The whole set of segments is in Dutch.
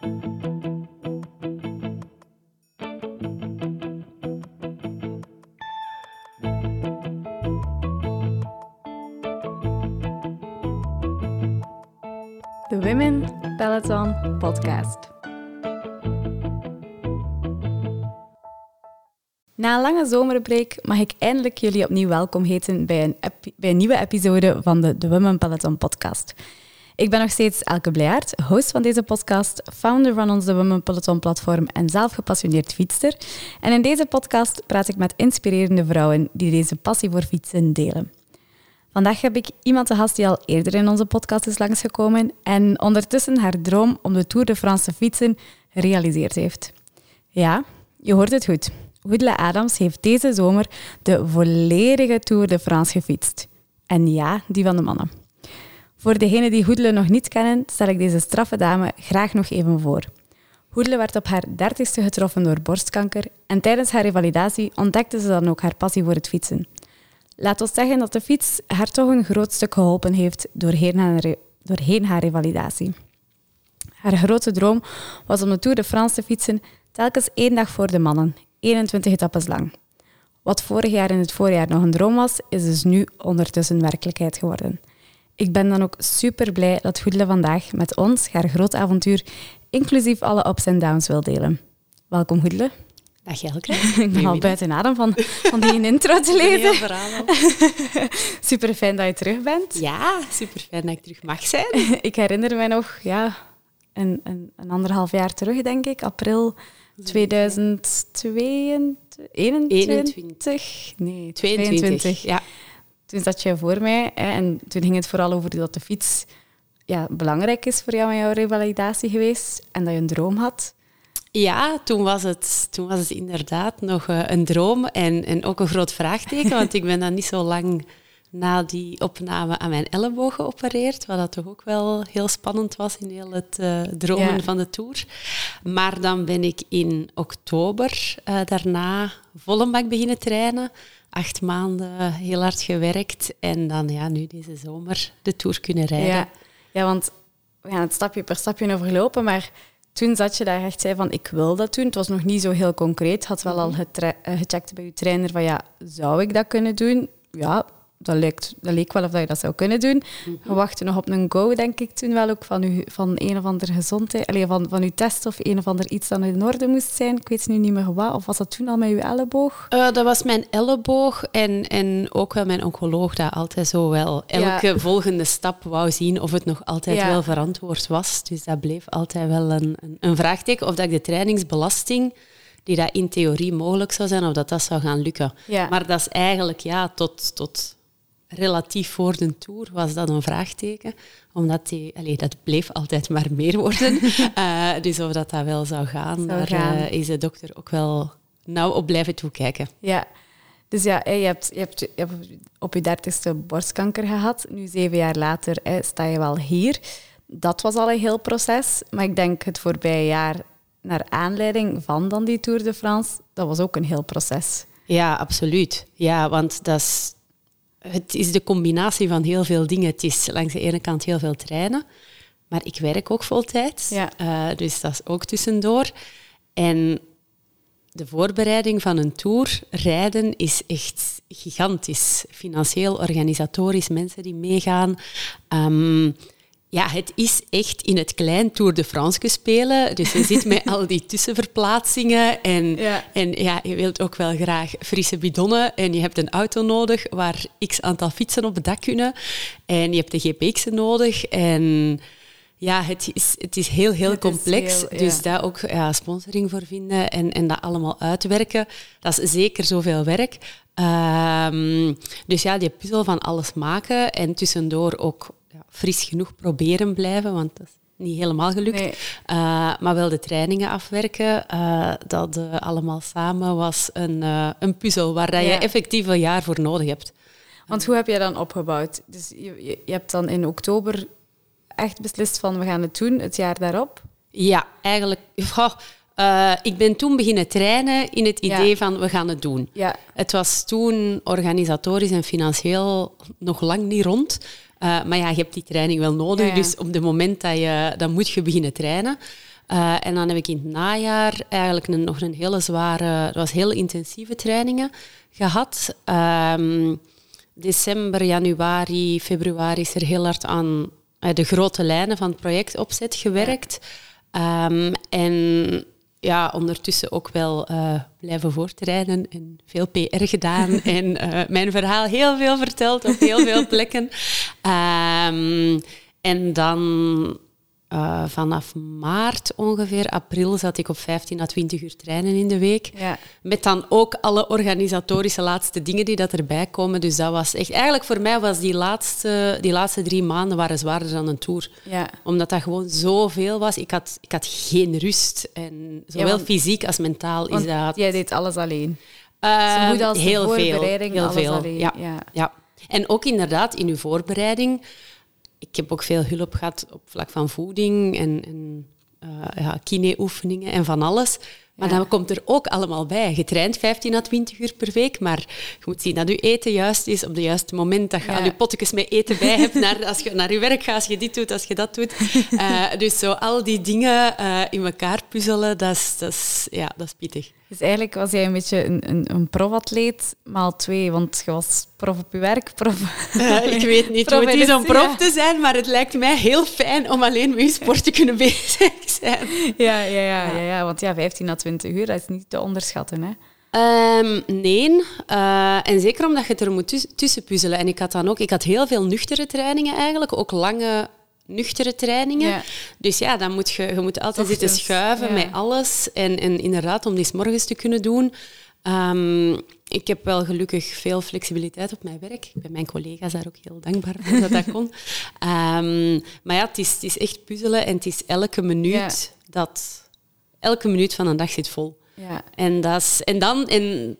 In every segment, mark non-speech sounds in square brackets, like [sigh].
De Women Peloton Podcast. Na een lange zomerbreak mag ik eindelijk jullie opnieuw welkom heten bij een, bij een nieuwe episode van de, de Women Peloton Podcast. Ik ben nog steeds Elke Blijaert, host van deze podcast, founder van onze Women Peloton platform en zelf gepassioneerd fietster. En in deze podcast praat ik met inspirerende vrouwen die deze passie voor fietsen delen. Vandaag heb ik iemand te gast die al eerder in onze podcast is langsgekomen en ondertussen haar droom om de Tour de France te fietsen gerealiseerd heeft. Ja, je hoort het goed. Hoedle Adams heeft deze zomer de volledige Tour de France gefietst. En ja, die van de mannen. Voor degenen die Hoedle nog niet kennen, stel ik deze straffe dame graag nog even voor. Hoedle werd op haar dertigste getroffen door borstkanker en tijdens haar revalidatie ontdekte ze dan ook haar passie voor het fietsen. Laat ons zeggen dat de fiets haar toch een groot stuk geholpen heeft doorheen haar, doorheen haar revalidatie. Haar grote droom was om de Tour de France te fietsen, telkens één dag voor de mannen, 21 etappes lang. Wat vorig jaar in het voorjaar nog een droom was, is dus nu ondertussen werkelijkheid geworden. Ik ben dan ook super blij dat Goedele vandaag met ons haar groot avontuur, inclusief alle ups en downs, wil delen. Welkom Goedele. Dag Jelke. [laughs] Ik ben al buiten adem van, van die intro te lezen. [laughs] super fijn dat je terug bent. Ja, super fijn dat ik terug mag zijn. [laughs] ik herinner me nog, ja, een, een, een anderhalf jaar terug, denk ik, april 2021? Nee, 22. Ja. Toen zat je voor mij hè, en toen ging het vooral over dat de fiets ja, belangrijk is voor jou in jouw revalidatie geweest en dat je een droom had. Ja, toen was het, toen was het inderdaad nog eh, een droom en, en ook een groot vraagteken, want ik ben dan niet zo lang na die opname aan mijn elleboog geopereerd, wat dat toch ook wel heel spannend was in heel het uh, dromen van de Tour. Maar dan ben ik in oktober uh, daarna volle bak beginnen trainen. Acht maanden heel hard gewerkt en dan ja, nu deze zomer de Tour kunnen rijden. Ja, ja want we gaan het stapje per stapje overlopen, maar toen zat je daar echt zei van ik wil dat doen. Het was nog niet zo heel concreet. Had wel al eh, gecheckt bij je trainer van ja, zou ik dat kunnen doen? Ja, dat, lijkt, dat leek wel of dat je dat zou kunnen doen. Mm We wachten nog op een go, denk ik toen wel ook, van, u, van een of andere gezondheid. Alleen van, van uw test of een of ander iets dat in orde moest zijn. Ik weet nu niet meer wat. Of was dat toen al met uw elleboog? Uh, dat was mijn elleboog en, en ook wel mijn oncoloog dat altijd zo wel elke volgende stap wou zien of het nog altijd wel verantwoord was. Dus dat bleef altijd wel een, een, een vraagteken. Of dat ik de trainingsbelasting die dat in theorie mogelijk zou zijn, of dat dat zou gaan lukken. Maar dat is eigenlijk ja, tot, tot relatief voor de Tour was dat een vraagteken. Omdat die, allez, dat bleef altijd maar meer worden. uh, [laughs] dus of dat, dat wel zou gaan, daar Uh, is de dokter ook wel nauw op blijven toekijken. Ja, dus ja, je hebt, je hebt, je hebt op je dertigste borstkanker gehad. Nu, zeven jaar later, sta je wel hier. Dat was al een heel proces. Maar ik denk het voorbije jaar, naar aanleiding van dan die Tour de France, dat was ook een heel proces. Ja, absoluut. Ja, want dat is het is de combinatie van heel veel dingen. Het is langs de ene kant heel veel trainen, maar ik werk ook voltijds. Ja. Uh, dus dat is ook tussendoor. En de voorbereiding van een tour, rijden, is echt gigantisch. Financieel, organisatorisch, mensen die meegaan. Um, ja, het is echt in het klein Tour de France spelen. Dus je zit met al die tussenverplaatsingen. En ja. en ja, je wilt ook wel graag frisse bidonnen. En je hebt een auto nodig waar x aantal fietsen op het dak kunnen. En je hebt de GPX'en nodig. En ja, het is, het is heel, heel complex. dus daar ook ja, sponsoring voor vinden en, en dat allemaal uitwerken. Dat is zeker zoveel werk. Um, dus ja, die puzzel van alles maken en tussendoor ook fris genoeg proberen blijven, want dat is niet helemaal gelukt. Uh, maar wel de trainingen afwerken. Uh, dat uh, allemaal samen was een, een puzzel waar dat je effectief een jaar voor nodig hebt. Want hoe heb je dan opgebouwd? Dus je, je hebt dan in oktober echt beslist van we gaan het doen, het jaar daarop? Ja, eigenlijk... [laughs] Uh, ik ben toen beginnen trainen in het idee van we gaan het doen. Ja. Het was toen organisatorisch en financieel nog lang niet rond. Uh, maar ja, je hebt die training wel nodig. Dus op het moment dat je... Dan moet je beginnen trainen. Uh, en dan heb ik in het najaar eigenlijk een, nog een hele zware, dat was heel intensieve trainingen gehad. Um, december, januari, februari is er heel hard aan uh, de grote lijnen van het project opzet gewerkt. Um, en ja, ondertussen ook wel uh, blijven voortrijden en veel PR gedaan [laughs] en uh, mijn verhaal heel veel verteld op heel veel plekken. Um, [laughs] en dan uh, vanaf maart ongeveer, april, zat ik op 15 à 20 uur trainen in de week. Ja. Met dan ook alle organisatorische laatste dingen die dat erbij komen. Dus dat was echt... Eigenlijk voor mij was die laatste, die laatste drie maanden waren zwaarder dan een tour. Ja. Omdat dat gewoon zoveel was. Ik had, ik had geen rust. En zowel fysiek als mentaal is dat... jij deed alles alleen. Uh, Zo goed als heel voorbereiding, veel, heel veel. Alleen. Ja. ja. En ook inderdaad in uw voorbereiding ik heb ook veel hulp gehad op vlak van voeding en, en uh, ja, kine-oefeningen en van alles. Maar dan komt er ook allemaal bij. Je traint 15 à 20 uur per week, maar je moet zien dat je eten juist is op het juiste moment. Dat je al je potjes met eten bij hebt naar, als je naar je werk gaat, als je dit doet, als je dat doet. Uh, [laughs] dus zo al die dingen uh, in elkaar puzzelen, dat is, dat is, ja, dat is pittig. Dus eigenlijk was jij een beetje een, een, een profatleet maal twee, want je was prof op je werk, prof... Ik weet niet hoe het is om prof te zijn, maar het lijkt mij heel fijn om alleen met je sport te kunnen [laughs] bezig zijn. Ja, ja, ja, ja, ja, want ja, 15 à 20 uur, dat is niet te onderschatten, hè? Um, nee, uh, en zeker omdat je het er moet tussen puzzelen. En ik had dan ook, ik had heel veel nuchtere trainingen eigenlijk, ook lange nuchtere trainingen. Dus ja, dan moet je, je moet altijd zitten schuiven met alles. En, en inderdaad, om die morgens te kunnen doen. Um, ik heb wel gelukkig veel flexibiliteit op mijn werk. Ik ben mijn collega's daar ook heel dankbaar voor dat dat kon. Um, [laughs] maar ja, het is, het is echt puzzelen en het is elke minuut dat... Elke minuut van een dag zit vol. Ja. En, dat is, en, dan, en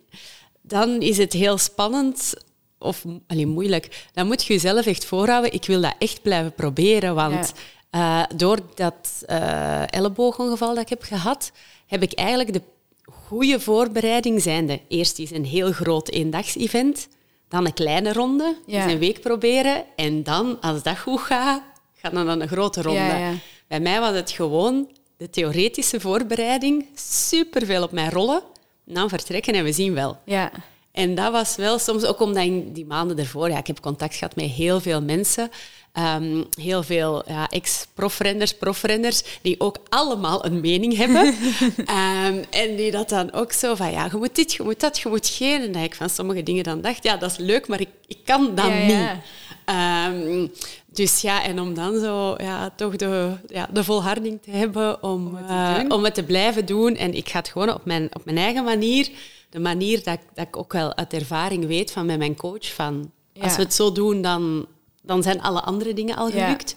dan is het heel spannend of alleen moeilijk, dan moet je jezelf echt voorhouden. Ik wil dat echt blijven proberen, want ja. uh, door dat uh, elleboogongeval dat ik heb gehad, heb ik eigenlijk de goede voorbereiding zijnde. Eerst is een heel groot eendags-event, dan een kleine ronde, ja. een week proberen, en dan, als dat goed gaat, gaat dan een grote ronde. Bij mij was het gewoon de theoretische voorbereiding, superveel op mijn rollen, dan vertrekken en we zien wel. Ja. En dat was wel soms ook omdat in die maanden ervoor, ja, ik heb contact gehad met heel veel mensen. Um, heel veel ja, ex-profrenners, profrenners, die ook allemaal een mening hebben. um, [laughs] en die dat dan ook zo van, ja, je moet dit, je moet dat, je moet geen. En dat ik van sommige dingen dan dacht, ja, dat is leuk, maar ik, ik kan dat ja, niet. Ja. Um, dus ja, en om dan zo ja, toch de, ja, de volharding te hebben om, om, het te uh, om het te blijven doen. En ik ga het gewoon op mijn, op mijn eigen manier de manier dat, dat ik ook wel uit ervaring weet van met mijn coach, van als we het zo doen, dan, dan zijn alle andere dingen al gelukt.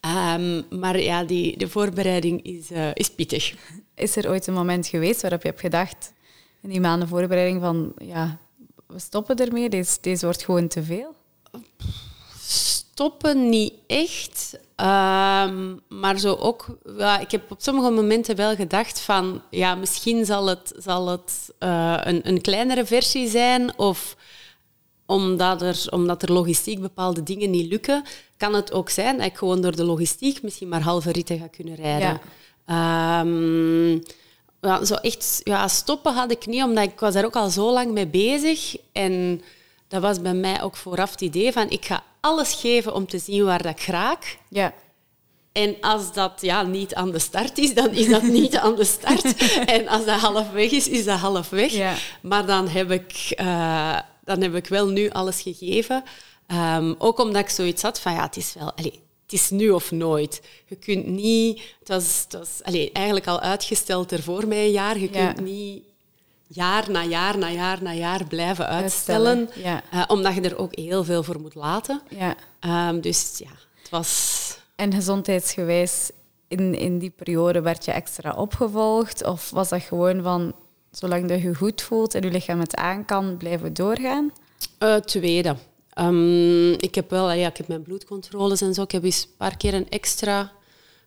Ehm, maar ja, die, de voorbereiding is, uh, is pittig. Is er ooit een moment geweest waarop je hebt gedacht, in die maanden voorbereiding, van ja, we stoppen ermee, deze, deze wordt gewoon te veel? Stoppen niet echt. Um, maar zo ook, ja, ik heb op sommige momenten wel gedacht van, ja, misschien zal het, zal het uh, een, een kleinere versie zijn of omdat er, omdat er logistiek bepaalde dingen niet lukken, kan het ook zijn dat ik gewoon door de logistiek misschien maar halve ritten ga kunnen rijden. Ja. Um, ja, zo echt ja, stoppen had ik niet, omdat ik was daar ook al zo lang mee bezig. En dat was bij mij ook vooraf het idee van ik ga alles geven om te zien waar dat ik raak. Ja. En als dat ja, niet aan de start is, dan is dat niet aan de start. [laughs] En als dat halfweg is, is dat halfweg. Ja. Maar dan heb, ik, uh, dan heb ik wel nu alles gegeven. Um, ook omdat ik zoiets had van, ja, het is wel... Allez, het is nu of nooit. Je kunt niet... Het was, het was allez, eigenlijk al uitgesteld ervoor mij een jaar. Je kunt niet jaar na jaar na jaar na jaar blijven uitstellen. Ja. Uh, omdat je er ook heel veel voor moet laten. Ja. Um, dus ja, het was... En gezondheidsgewijs, in, in die periode werd je extra opgevolgd? Of was dat gewoon van, zolang dat je goed voelt en je lichaam het aan kan, blijven doorgaan? Uh, tweede. Um, ik heb wel, ja, ik heb mijn bloedcontroles en zo. Ik heb eens een paar keer een extra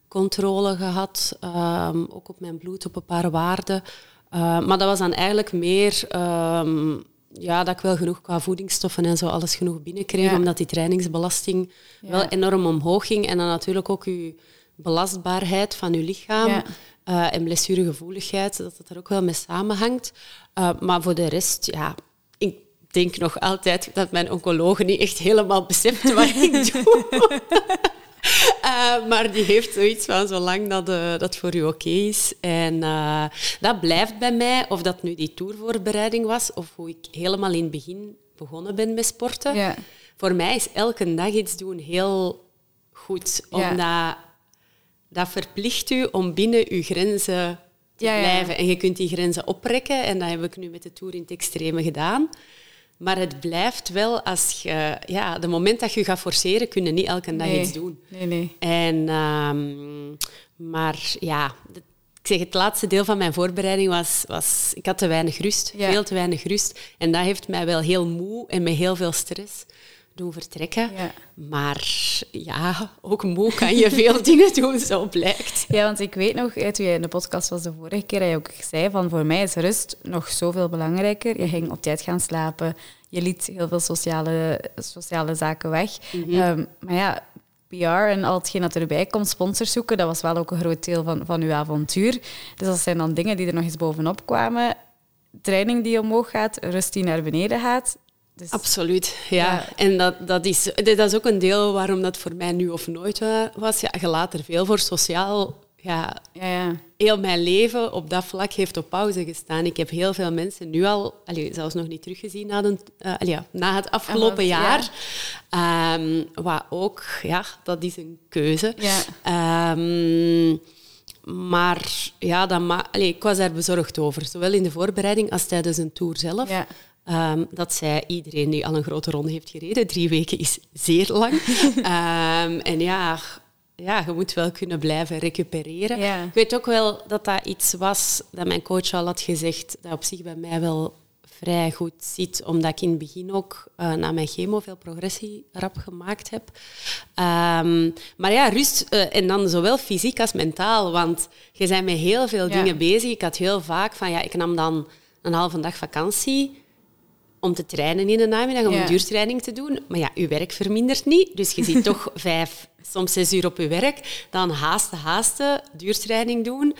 controle gehad. Um, ook op mijn bloed, op een paar waarden. Uh, maar dat was dan eigenlijk meer um, ja, dat ik wel genoeg qua voedingsstoffen en zo alles genoeg binnenkreeg, omdat die trainingsbelasting wel enorm omhoog ging. En dan natuurlijk ook je belastbaarheid van je lichaam. uh, en blessuregevoeligheid, dat het er ook wel mee samenhangt. Uh, maar voor de rest, ja, ik denk nog altijd dat mijn oncoloog niet echt helemaal beseft wat ik [laughs] doe. Uh, [laughs] maar die heeft zoiets van zolang dat, uh, dat voor u oké is. En uh, dat blijft bij mij, of dat nu die tourvoorbereiding was, of hoe ik helemaal in het begin begonnen ben met sporten. Ja. Voor mij is elke dag iets doen heel goed. Omdat ja. dat verplicht u om binnen uw grenzen te blijven. En je kunt die grenzen oprekken. En dat heb ik nu met de Tour in het extreme gedaan. Maar het blijft wel als je... Ja, de moment dat je gaat forceren, kun je niet elke dag iets doen. Nee, nee. En, um, maar ja, ik zeg, het laatste deel van mijn voorbereiding was... was ik had te weinig rust, veel te weinig rust. En dat heeft mij wel heel moe en met heel veel stress doen vertrekken. Ja. Maar ja, ook moe kan je veel [laughs] dingen doen, zo blijkt. Ja, want ik weet nog, toen je in de podcast was de vorige keer, dat je ook zei van voor mij is rust nog zoveel belangrijker. Je ging op tijd gaan slapen, je liet heel veel sociale, sociale zaken weg. Mhm. Ehm, maar ja, PR en al hetgeen dat erbij komt, sponsors zoeken, dat was wel ook een groot deel van, van uw avontuur. Dus dat zijn dan dingen die er nog eens bovenop kwamen. Training die omhoog gaat, rust die naar beneden gaat. Dus, Absoluut, ja. En dat, dat, is, dat is ook een deel waarom dat voor mij nu of nooit was. Ja, je laat er veel voor sociaal. Ja, ja, ja. Heel mijn leven op dat vlak heeft op pauze gestaan. Ik heb heel veel mensen nu al, allee, zelfs nog niet teruggezien na, de, uh, ja, na het afgelopen jaar. Um, wat ook, ja, dat is een keuze. Ja. Um, maar ja, dat ma allee, ik was daar bezorgd over, zowel in de voorbereiding als tijdens een tour zelf. Ja. Um, dat zei iedereen die al een grote ronde heeft gereden. Drie weken is zeer lang. um, [laughs] en ja, ja, je moet wel kunnen blijven recupereren. Ik weet ook wel dat dat iets was dat mijn coach al had gezegd, dat op zich bij mij wel vrij goed ziet, omdat ik in het begin ook uh, na mijn chemo veel progressie rap gemaakt heb. Um, maar ja, rust, uh, en dan zowel fysiek als mentaal, want je bent met heel veel dingen bezig. Ik had heel vaak van, ja, ik nam dan een halve dag vakantie om te trainen in de namiddag, om een duurtraining te doen. Maar ja, uw werk vermindert niet, dus je zit [laughs] toch vijf, soms zes uur op je werk. Dan haasten, haasten, duurtraining doen.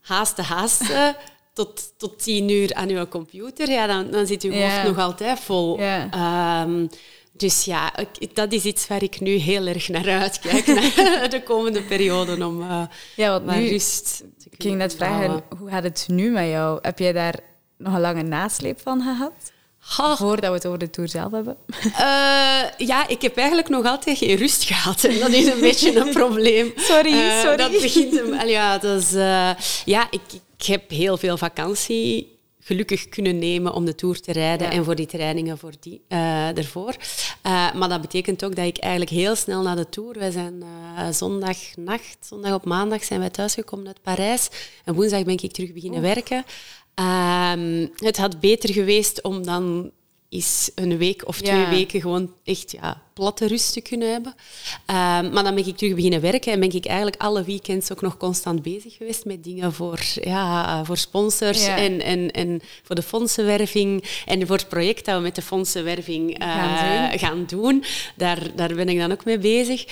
Haasten, haasten, [laughs] tot, tot tien uur aan uw computer. Ja, dan, dan zit uw hoofd nog altijd vol. Um, dus ja, dat is iets waar ik nu heel erg naar uitkijk, [laughs] naar de komende periode, om uh, ja, want nu, rust te Ik ging net vragen, hoe gaat het nu met jou? Heb jij daar nog een lange nasleep van gehad? Voordat we het over de tour zelf hebben. Uh, ja, ik heb eigenlijk nog altijd geen rust gehad. En dat is een [laughs] beetje een probleem. Sorry, uh, sorry. Dat begint hem. Ja, dat is, uh, ja ik, ik, heb heel veel vakantie gelukkig kunnen nemen om de tour te rijden en voor die trainingen voor die, ervoor. maar dat betekent ook dat ik eigenlijk heel snel na de tour... Wij zijn zondagnacht, zondag op maandag zijn wij thuisgekomen uit Parijs. En woensdag ben ik terug beginnen werken. Um, het had beter geweest om dan eens een week of twee weken gewoon echt ja, platte rust te kunnen hebben. Um, maar dan ben ik terug beginnen werken en ben ik eigenlijk alle weekends ook nog constant bezig geweest met dingen voor, ja, voor sponsors en, en, en voor de fondsenwerving en voor het project dat we met de fondsenwerving uh, gaan, doen. gaan, doen. Daar, daar ben ik dan ook mee bezig.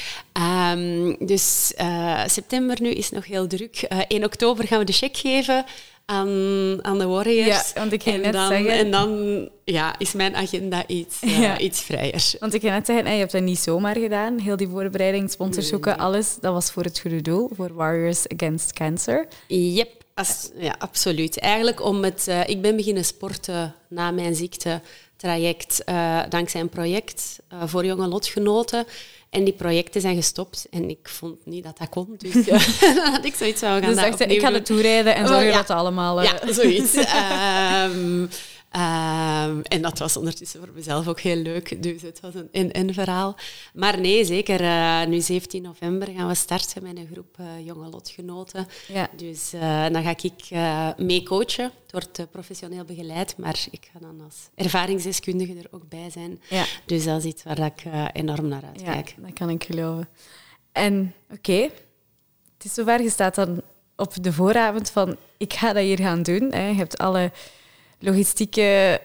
Um, dus uh, september nu is nog heel druk. Uh, 1 oktober gaan we de check geven aan, aan de Warriors. Ja, want ik ging net dan, zeggen... En dan ja, is mijn agenda iets, uh, iets vrijer. Want ik ging net zeggen, je hebt dat niet zomaar gedaan. Heel die voorbereiding, sponsors zoeken, alles. Dat was voor het goede doel, voor Warriors Against Cancer. Yep, ja, absoluut. Eigenlijk om het... Uh, ik ben beginnen sporten na mijn ziektetraject, uh, dankzij een project voor jonge lotgenoten. En die projecten zijn gestopt en ik vond niet dat dat kon. Dus [laughs] uh, had [laughs] ik zoiets zou gaan dus ik ga het toerijden en zorgen oh, dat het allemaal... Uh... Ja, zoiets. um, [laughs] Um, en dat was ondertussen voor mezelf ook heel leuk. Dus het was een in verhaal. Maar nee, zeker. Uh, nu 17 november gaan we starten met een groep uh, jonge lotgenoten. Ja. Dus uh, dan ga ik mee coachen. Het wordt professioneel begeleid, maar ik ga dan als ervaringsdeskundige er ook bij zijn. Ja. Dus dat is iets waar ik enorm naar uitkijk. Ja, dat kan ik geloven. En oké, het is zover. Je staat dan op de vooravond van ik ga dat hier gaan doen. Hè. Je hebt alle logistieke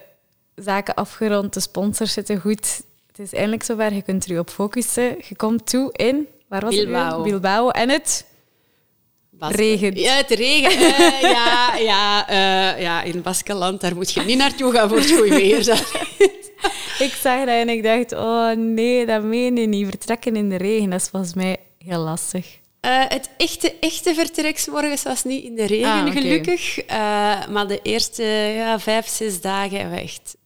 zaken afgerond, de sponsors zitten goed. Het is eindelijk zover, je kunt er je op focussen. Je komt toe in, waar was Bilbao. het Bilbao. En het? Regen. Ja, het regen. Uh, ja, ja, uh, ja, in Baskeland, daar moet je niet naartoe gaan voor het goede weer. [laughs] ik zag dat en ik dacht, oh nee, dat meen je niet. Vertrekken in de regen, dat is volgens mij heel lastig. Uh, het echte, echte vertreksmorgens was niet in de regen, ah, okay. gelukkig. maar de eerste ja, vijf, zes dagen hebben we echt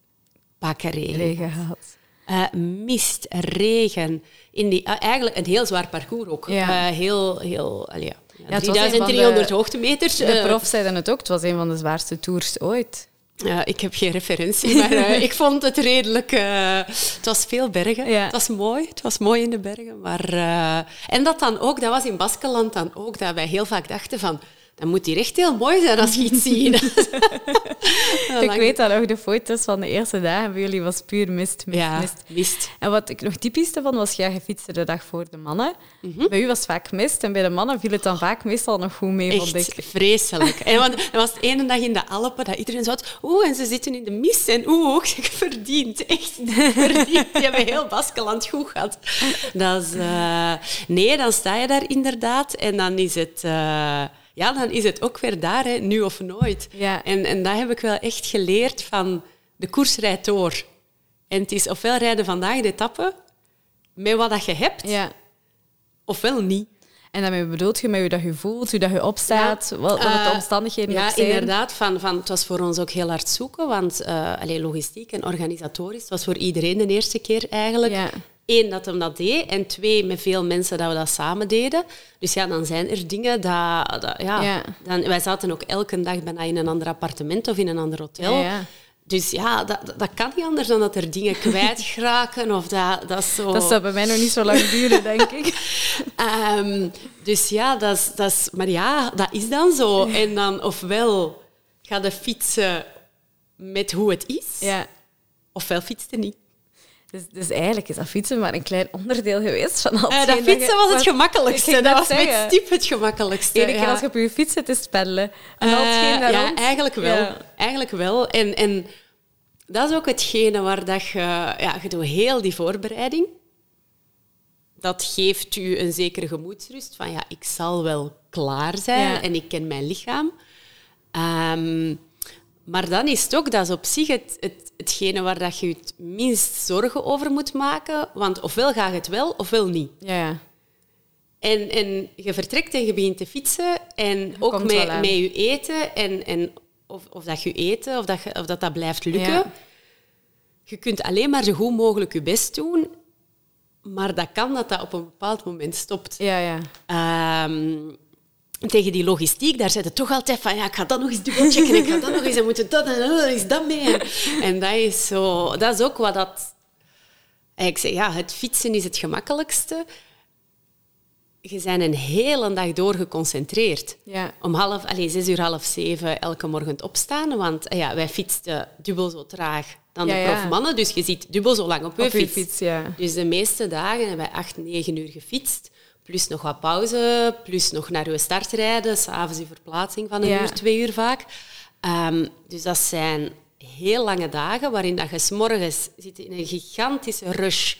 bakken regen, regen gehad. mist, regen. In die, eigenlijk een heel zwaar parcours ook. Ja. heel, heel, ja, ja, 3300 hoogtemeters. De eh, prof zeiden het ook, het was een van de zwaarste tours ooit. Ja, ik heb geen referentie, maar uh, [laughs] ik vond het redelijk... Uh, het was veel bergen. Ja. Het was mooi. Het was mooi in de bergen. Maar, uh, en dat dan ook, dat was in Baskeland dan ook, dat wij heel vaak dachten van dan moet die echt heel mooi zijn als je iets ziet. [laughs] [laughs] ik weet dat nog, de foto's van de eerste dagen bij jullie was puur mist, mist, ja, mist. mist. En wat ik nog typisch van was, jij fietste de dag voor de mannen. Mhm. Bij u was het vaak mist en bij de mannen viel het dan vaak meestal nog goed mee, echt vond ik. vreselijk. [laughs] en want, er was de ene dag in de Alpen dat iedereen zo oeh, en ze zitten in de mist en oeh, ook verdiend. Echt verdiend. Die hebben heel Baskeland goed gehad. Dat is, uh, nee, dan sta je daar inderdaad en dan is het... Uh, ja, dan is het ook weer daar, hè, nu of nooit. Ja. En, en dat heb ik wel echt geleerd van de koers rijdt door. En het is ofwel rijden vandaag de etappe met wat dat je hebt, ja. ofwel niet. En daarmee bedoelt je met hoe dat je voelt, hoe dat je opstaat, wat, wat de eh, omstandigheden ja, zijn? Ja, inderdaad. Van, van, het was voor ons ook heel hard zoeken, want uh, allee, logistiek en organisatorisch, het was voor iedereen de eerste keer eigenlijk. Eén, dat hem dat deed. En twee, met veel mensen dat we dat samen deden. Dus ja, dan zijn er dingen dat... dat ja, Dan, wij zaten ook elke dag bijna in een ander appartement of in een ander hotel. Ja, dus ja, dat, dat kan niet anders dan dat er dingen kwijtraken [laughs] of dat, dat zo... Dat zou bij mij nog niet zo lang duren, denk ik. um, [laughs] dus ja, dat is, dat is... Maar ja, dat is dan zo. En dan ofwel ga je fietsen met hoe het is, ja. ofwel fietsen niet. Dus, dus eigenlijk is dat fietsen maar een klein onderdeel geweest van al uh, Dat fietsen was het gemakkelijkste. Dat was zeggen. met stip het gemakkelijkste. Iedere keer als je op je fiets zit, is spellen. En uh, ja, eigenlijk wel. Eigenlijk wel. En, en dat is ook hetgene waar dat je... Ja, je doet heel die voorbereiding. Dat geeft u een zekere gemoedsrust. Van ja, ik zal wel klaar zijn en ik ken mijn lichaam. Um, maar dan is het ook, dat is op zich het, het, hetgene waar dat je het minst zorgen over moet maken. Want ofwel gaat het wel, ofwel niet. Ja, En, en je vertrekt en je begint te fietsen. En ook met, met je eten. En, en of, of dat je eten, of dat, je, of dat, dat blijft lukken. Je kunt alleen maar zo goed mogelijk je best doen. Maar dat kan dat dat op een bepaald moment stopt. Ja, ja. Um, tegen die logistiek, daar zit het toch altijd van, ja, ik ga dat nog eens dubbelchecken, ik ga dat nog eens, en moeten dat en dan is dat mee. En dat is zo, dat is ook wat dat... Ik zeg, ja, het fietsen is het gemakkelijkste. Je bent een hele dag door geconcentreerd. Ja. Om half, allez, zes uur, half zeven elke morgen opstaan. Want ja, wij fietsten dubbel zo traag dan de profmannen. Dus je zit dubbel zo lang op je op fiets. fiets ja. Dus de meeste dagen hebben wij acht, negen uur gefietst plus nog wat pauze, plus nog naar je start rijden, s'avonds die verplaatsing van een uur, twee uur vaak. Um, dus dat zijn heel lange dagen waarin dat je s'morgens zit in een gigantische rush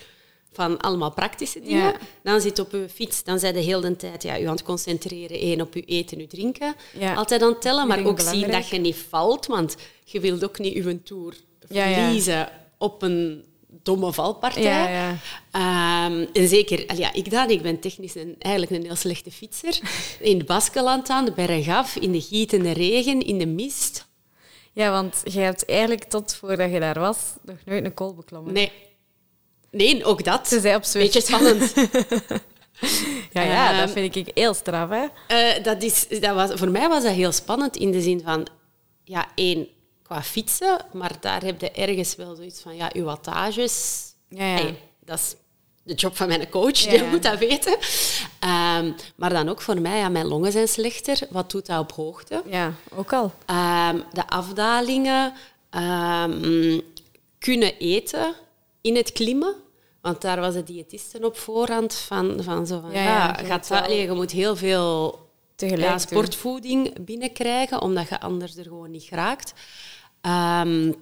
van allemaal praktische dingen. Ja. Dan zit op je fiets, dan zijn de hele tijd ja, je aan het concentreren één op je eten, je drinken. Ja. Altijd aan het tellen, maar ook zien dat je niet valt, want je wilt ook niet je tour verliezen op een domme valpartij. Ja, ja. Um, en zeker, ja, ik dan, ik ben technisch een, eigenlijk een heel slechte fietser. In het Baskeland aan, de berg af, in de gietende regen, in de mist. Ja, want je hebt eigenlijk tot voordat je daar was nog nooit een kool beklommen. Nee. Nee, ook dat. Ze zei op Beetje spannend. [laughs] ja, ja um, dat vind ik heel straf. Hè? Uh, dat is, dat was, voor mij was dat heel spannend in de zin van... Ja, één, qua fietsen, maar daar heb je ergens wel zoiets van, ja, uw wattages... Ja, ja. dat is de job van mijn coach, die moet dat weten. Um, maar dan ook voor mij, ja, mijn longen zijn slechter. Wat doet dat op hoogte? Ja, ook al. Um, de afdalingen, um, kunnen eten in het klimmen. Want daar was de diëtisten op voorhand van, van zo van, ja, ja, ja gaat dat, je moet heel veel ja, sportvoeding binnenkrijgen, omdat je anders er gewoon niet geraakt. Um,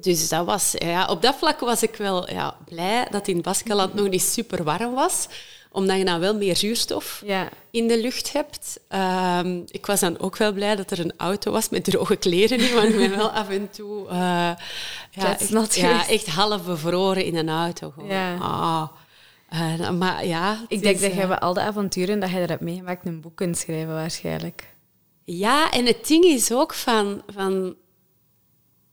dus dat was, ja, op dat vlak was ik wel ja, blij dat in Baskeland nog niet super warm was. omdat je dan wel meer zuurstof ja. in de lucht hebt. Ehm, ik was dan ook wel blij dat er een auto was met droge kleren in, want ik ben wel af en toe uh, ja, echt, ja, echt half bevroren in een auto. Gewoon. Ja. Ah. Uh, maar ja, ik denk dat je bij al de avonturen dat je er hebt meegemaakt een boek kunt schrijven waarschijnlijk. Ja, en het ding is ook van, van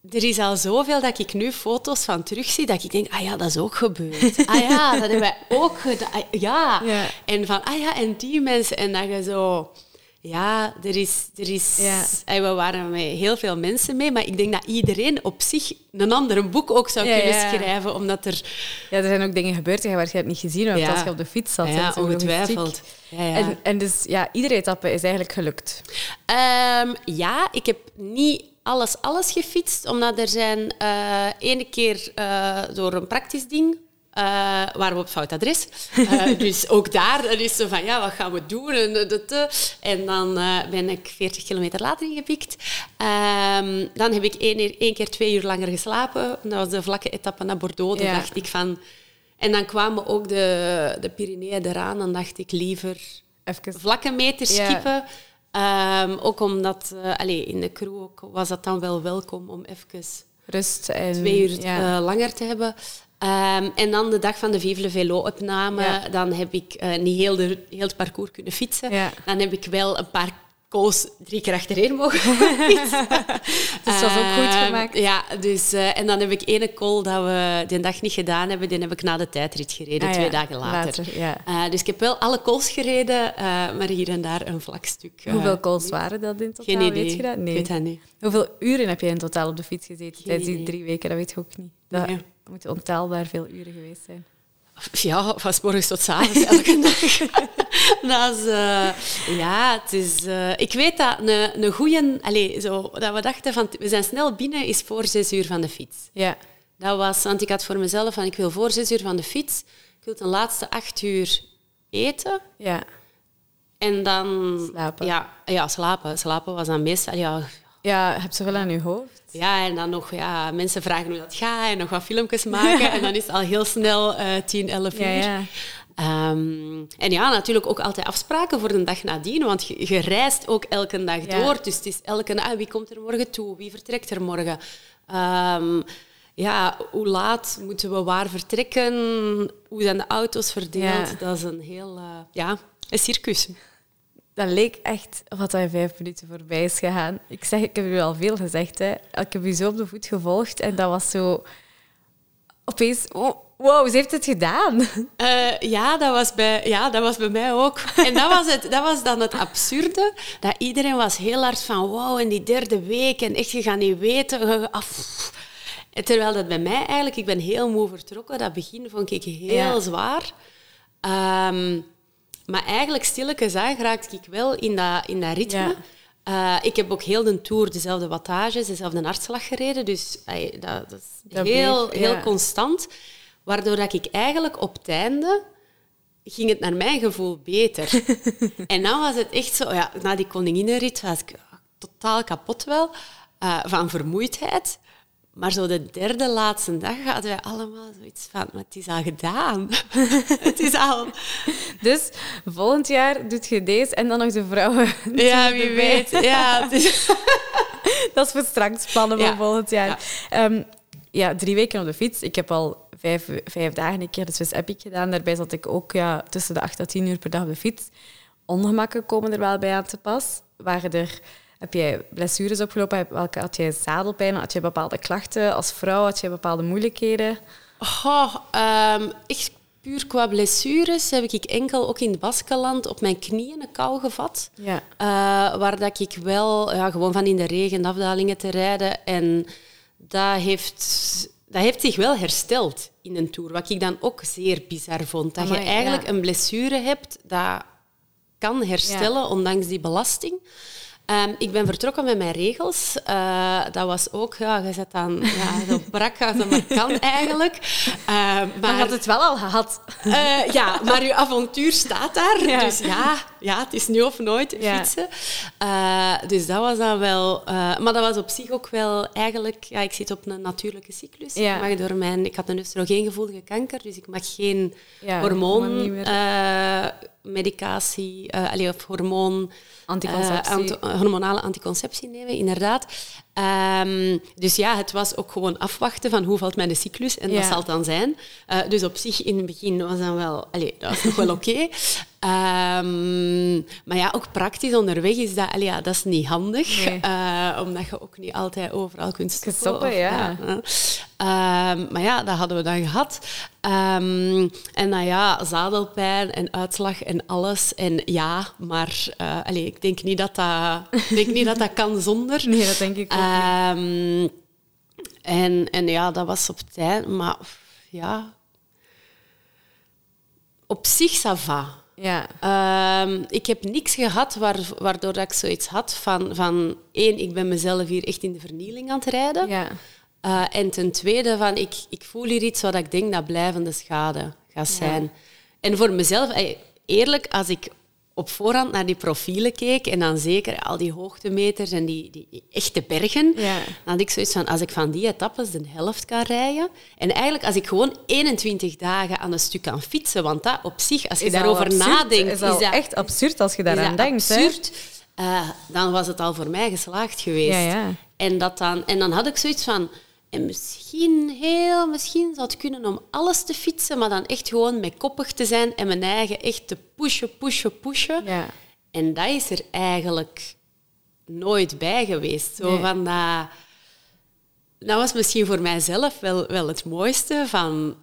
er is al zoveel dat ik nu foto's van terugzie, dat ik denk, ah ja, dat is ook gebeurd. [laughs] Ah ja, dat hebben wij ook gedaan. Ah, ja. ja. En van, ah ja, en die mensen. En dat je zo... Ja, er is... Er is ja. En we waren met heel veel mensen mee, maar ik denk dat iedereen op zich een ander boek ook zou kunnen schrijven, omdat er... Ja, er zijn ook dingen gebeurd die je waarschijnlijk niet gezien hebt als je op de fiets zat. Ja, ongetwijfeld. En, en dus, ja, iedere etappe is eigenlijk gelukt. Um, ja, ik heb niet alles, alles gefietst, omdat er zijn uh, ene keer uh, door een praktisch ding uh, waren we op fout adres. [laughs] dus ook daar er is zo van, ja, wat gaan we doen? En, en dan ben ik 40 kilometer later ingepikt. Um, dan heb ik één, één, keer twee uur langer geslapen. Dat was de vlakke etappe naar Bordeaux. Dan dacht ik van... En dan kwamen ook de, de Pyreneeën eraan. Dan dacht ik liever Even. vlakke meters skippen. Um, ook omdat uh, allez, in de crew ook was dat dan wel welkom om even rust en twee uur ja. uh, langer te hebben. Um, en dan de dag van de Vive Velo-opname, ja. dan heb ik uh, niet heel, de, heel het parcours kunnen fietsen. Ja. Dan heb ik wel een paar koos drie keer achtereen mogen [laughs] fietsen. [laughs] dus dat was ook goed gemaakt. ja, dus, uh, en dan heb ik ene call dat we die dag niet gedaan hebben, die heb ik na de tijdrit gereden, ah, twee dagen later. later ja. uh, dus ik heb wel alle calls gereden, uh, maar hier en daar een vlak stuk. Hoeveel calls waren dat in totaal? Geen idee. Weet je dat? Nee. weet dat niet. Hoeveel uren heb je in totaal op de fiets gezeten tijdens die drie weken? Dat weet je ook niet. Dat nee. moeten ontelbaar veel uren geweest zijn. Ja, van morgens tot avonds, elke [laughs] dag. [laughs] dat is, uh, ja, het is... Uh, ik weet dat een, een goeie... Allez, zo, dat we dachten van, we zijn snel binnen, is voor zes uur van de fiets. Ja. Dat was, want ik had voor mezelf van, ik wil voor zes uur van de fiets, ik wil de laatste acht uur eten. Ja. En dan... Slapen. Ja, ja slapen. Slapen was dan meestal... Ja, ja, heb zoveel aan je hoofd. Ja, en dan nog ja, mensen vragen hoe dat gaat en nog wat filmpjes maken. [laughs] En dan is het al heel snel uh, 10, 11 uur. Ja, ja. Um, en ja, natuurlijk ook altijd afspraken voor de dag nadien, want je, je reist ook elke dag ja. door. Dus het is elke ah, wie komt er morgen toe, wie vertrekt er morgen. Um, ja, hoe laat moeten we waar vertrekken? Hoe zijn de auto's verdeeld? Ja. Dat is een heel uh, ja, een circus dat leek echt wat hij vijf minuten voorbij is gegaan. Ik zeg, ik heb u al veel gezegd. Hè. Ik heb u zo op de voet gevolgd en dat was zo... Opeens... Oh, wow, ze heeft het gedaan. Uh, ja, dat was bij, ja, dat was bij mij ook. En dat was, het, dat was dan het absurde. Dat iedereen was heel hard van... Wow, in die derde week. En echt, je gaat niet weten... Af. Terwijl dat bij mij eigenlijk... Ik ben heel moe vertrokken. Dat begin vond ik heel ja. zwaar. Um, maar eigenlijk stilletjes aan raakte ik wel in dat, in dat ritme. Ja. Uh, ik heb ook heel de tour dezelfde wattages, dezelfde hartslag gereden. Dus ay, dat, dat, is dat heel, bleef, heel constant. Waardoor dat ik eigenlijk op het einde ging het naar mijn gevoel beter. [laughs] en dan was het echt zo... Ja, na die koninginnenrit was ik totaal kapot wel. Uh, van vermoeidheid. Maar zo de derde laatste dag hadden wij allemaal zoiets van, maar het is al gedaan. [laughs] het is al... Dus volgend jaar doet je deze en dan nog de vrouwen. [laughs] Ja, wie weet. Ja, is... dat is voor straks plannen voor volgend jaar. Ja. Um, ja. drie weken op de fiets. Ik heb al vijf, vijf dagen een keer de Swiss Epic gedaan. Daarbij zat ik ook ja, tussen de acht en tien uur per dag op de fiets. Ongemakken komen er wel bij aan te pas. Waren er heb jij blessures opgelopen? Welke, had jij zadelpijn? Had je bepaalde klachten als vrouw? Had je bepaalde moeilijkheden? Oh, um, echt puur qua blessures heb ik enkel ook in het Baskeland op mijn knieën een kou gevat. Ja. Uh, waar dat ik wel ja, gewoon van in de regen afdalingen te rijden. En dat heeft, dat heeft zich wel hersteld in een tour. Wat ik dan ook zeer bizar vond. Dat Amai, je eigenlijk ja. een blessure hebt dat kan herstellen, ja. ondanks die belasting. Ehm, ik ben vertrokken met mijn regels. Uh, dat was ook, ja, je zet dan ja, zo brak als dat maar kan eigenlijk. Uh, maar je had het wel al gehad. Uh, ja, maar je avontuur staat daar. Ja. Dus ja, ja, het is nu of nooit fietsen. dus dat was dan wel... maar dat was op zich ook wel eigenlijk... Ja, ik zit op een natuurlijke cyclus. Ik, mag door mijn, ik had een oestrogeengevoelige kanker, dus ik mag geen hormoon medicatie, uh, of hormoon, Uh, hormonale anticonceptie nemen, inderdaad. Um, dus ja, het was ook gewoon afwachten van hoe valt mijn cyclus en ja. dat zal het dan zijn. Uh, dus op zich in het begin was dan wel, allez, dat was nog wel oké. Okay. [laughs] Um, maar ja, ook praktisch onderweg is dat, allee, ja, dat is niet handig, nee. uh, omdat je ook niet altijd overal kunt stoppen. stoppen of, ja. Um, maar ja, dat hadden we dan gehad. Um, en nou ja, zadelpijn en uitslag en alles. En ja, maar uh, allee, ik denk niet dat dat, denk niet dat, dat kan zonder. [laughs] Nee, dat denk ik ook um, en, en ja, dat was op tijd. Maar ja, op zich, ça va. Ja. Um, ik heb niks gehad waardoor dat ik zoiets had van, van... één, ik ben mezelf hier echt in de vernieling aan het rijden. Ja. Uh, en ten tweede, van, ik, ik voel hier iets wat ik denk dat blijvende schade gaat zijn. Ja. En voor mezelf, eerlijk, als ik op voorhand naar die profielen keek en dan zeker al die hoogtemeters en die, die echte bergen, ja. dan had ik zoiets van, als ik van die etappes de helft kan rijden en eigenlijk als ik gewoon 21 dagen aan een stuk kan fietsen, want dat op zich, als je is daarover absurd, nadenkt... Is, dat is echt absurd als je daaraan denkt. Absurd, uh, dan was het al voor mij geslaagd geweest. Ja, ja. En, dat dan, en dan had ik zoiets van... En misschien, heel misschien zou het kunnen om alles te fietsen, maar dan echt gewoon met koppig te zijn en mijn eigen echt te pushen, pushen, pushen. Ja. En dat is er eigenlijk nooit bij geweest. Zo Nee. van dat, dat was misschien voor mijzelf wel, wel het mooiste van...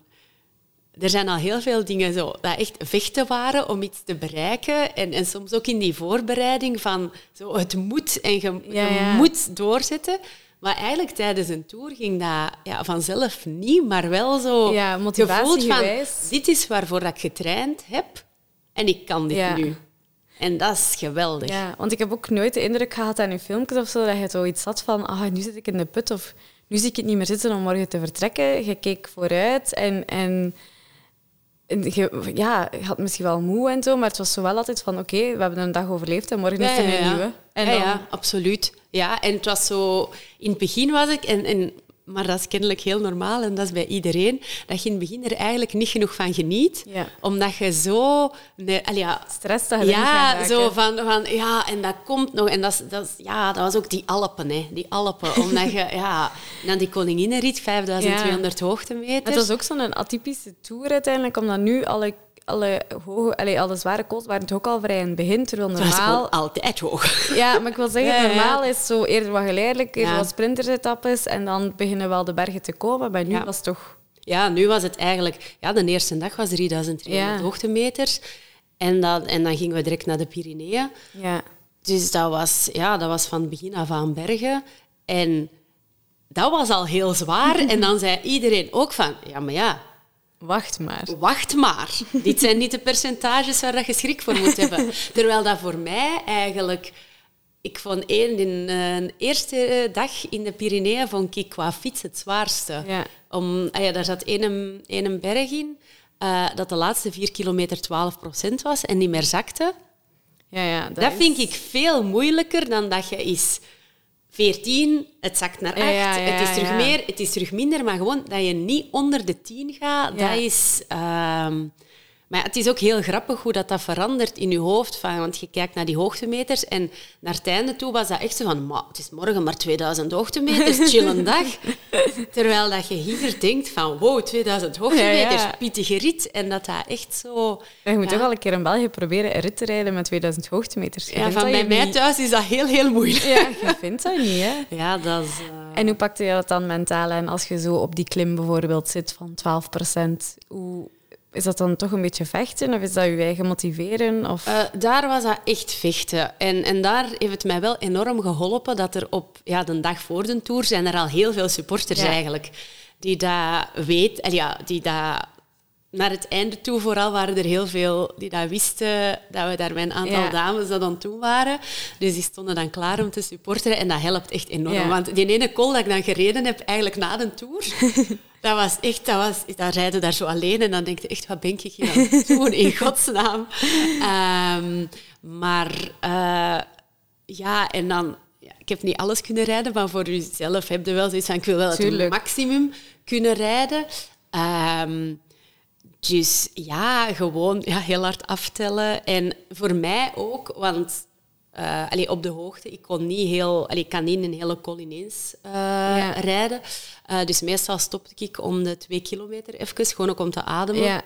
Er zijn al heel veel dingen zo, dat echt vechten waren om iets te bereiken. En, en soms ook in die voorbereiding van zo, het moet en je, Ja, je moet doorzetten. Maar eigenlijk tijdens een tour ging dat ja, vanzelf niet, maar wel zo Ja, gevoeld van dit is waarvoor ik getraind heb en ik kan dit Ja. nu. En dat is geweldig. Ja, want ik heb ook nooit de indruk gehad aan je filmpjes of zo dat je zoiets had van ah, nu zit ik in de put of nu zie ik het niet meer zitten om morgen te vertrekken. Je keek vooruit en, en je, ja, je had misschien wel moe en zo, maar het was zo wel altijd van oké, we hebben een dag overleefd en morgen is er een nieuwe. En ja, dan- ja, absoluut. Ja, en het was zo... In het begin was ik... En, en, maar dat is kennelijk heel normaal en dat is bij iedereen, dat je in het begin er eigenlijk niet genoeg van geniet. Ja. Omdat je zo... Nee, ja, stress dat je ja, zo van, van... Ja, en dat komt nog. En dat, is, dat, is, ja, dat was ook die Alpen, hè. Die Alpen. Omdat je... Ja, dan die Koninginnenrit, 5200 hoogtemeters. Het was ook zo'n atypische tour uiteindelijk, omdat nu alle, alle, hoge, allee, alle zware calls waren het ook al vrij in het begin, terwijl normaal... altijd hoog. Ja, maar ik wil zeggen, Ja, ja. normaal is zo eerder wat geleidelijk, eerder Ja. wat sprintersetappes en dan beginnen wel de bergen te komen. Maar nu Ja. was het toch... Ja, nu was het eigenlijk... Ja, de eerste dag was 3300 Ja. hoogtemeters. En, dat, en dan gingen we direct naar de Pyreneeën. Ja, Dus dat was, ja, dat was van begin af aan bergen. En dat was al heel zwaar. En dan zei iedereen ook van... Ja, maar ja, wacht maar. wacht maar. Dit zijn niet de percentages waar dat je schrik voor moet hebben. Terwijl dat voor mij eigenlijk... Ik vond één, in een eerste dag in de Pyreneeën vond ik qua fiets het zwaarste. Ja. Om, ah ja, daar zat één, één berg in eh, dat de laatste vier kilometer 12 procent was en niet meer zakte. Ja, ja, Dat, is- vind ik veel moeilijker dan dat je is 14, het zakt naar 8, Ja, ja, ja, het is terug meer, het is terug minder, maar gewoon dat je niet onder de 10 gaat, dat is... ehm, maar het is ook heel grappig hoe dat, dat verandert in je hoofd. Van, want je kijkt naar die hoogtemeters en naar het einde toe was dat echt zo van "Ma, het is morgen maar 2000 hoogtemeters, [laughs] chill een dag. Terwijl dat je hier denkt van wow, 2000 hoogtemeters, Ja, ja. pittige rit. En dat dat echt zo... Ja, je moet ja. toch al een keer in België proberen een rit te rijden met 2000 hoogtemeters. Je Ja, van bij mij niet- thuis is dat heel, heel moeilijk. Ja, je vindt dat niet, hè. [laughs] Ja, dat is... eh, En hoe pakte je dat dan mentaal aan als je zo op die klim bijvoorbeeld zit van 12 Hoe Is dat dan toch een beetje vechten of is dat je eigen motiveren? Of... Eh, daar was dat echt vechten. En, en daar heeft het mij wel enorm geholpen dat er op ja, de dag voor de Tour zijn er al heel veel supporters Ja. eigenlijk die dat weet, en ja, die dat naar het einde toe vooral waren er heel veel die dat wisten dat we daar met een aantal dames dat aan toe waren. Dus die stonden dan klaar om te supporteren en dat helpt echt enorm. Want die ene call dat ik dan gereden heb, eigenlijk na de tour, [laughs] dat was echt, dat was, dan rijden daar zo alleen en dan denk je echt, wat ben ik hier aan het doen, in [laughs] godsnaam. Ehm, maar uh, ja, en dan ja, ik heb niet alles kunnen rijden, maar voor jezelf heb je wel zoiets van, ik wil wel het maximum kunnen rijden. Um, dus ja, gewoon ja, heel hard aftellen. En voor mij ook, want uh, allee, op de hoogte, ik kon niet heel, allee, ik kan niet een hele col ineens uh, rijden. Uh, dus meestal stopte ik om de twee kilometer even, gewoon ook om te ademen, ja.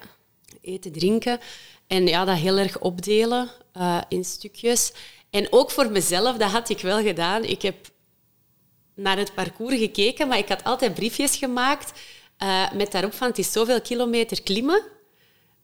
eten, drinken. En ja, dat heel erg opdelen in stukjes. En ook voor mezelf, dat had ik wel gedaan. Ik heb naar het parcours gekeken, maar ik had altijd briefjes gemaakt met daarop van het is zoveel kilometer klimmen.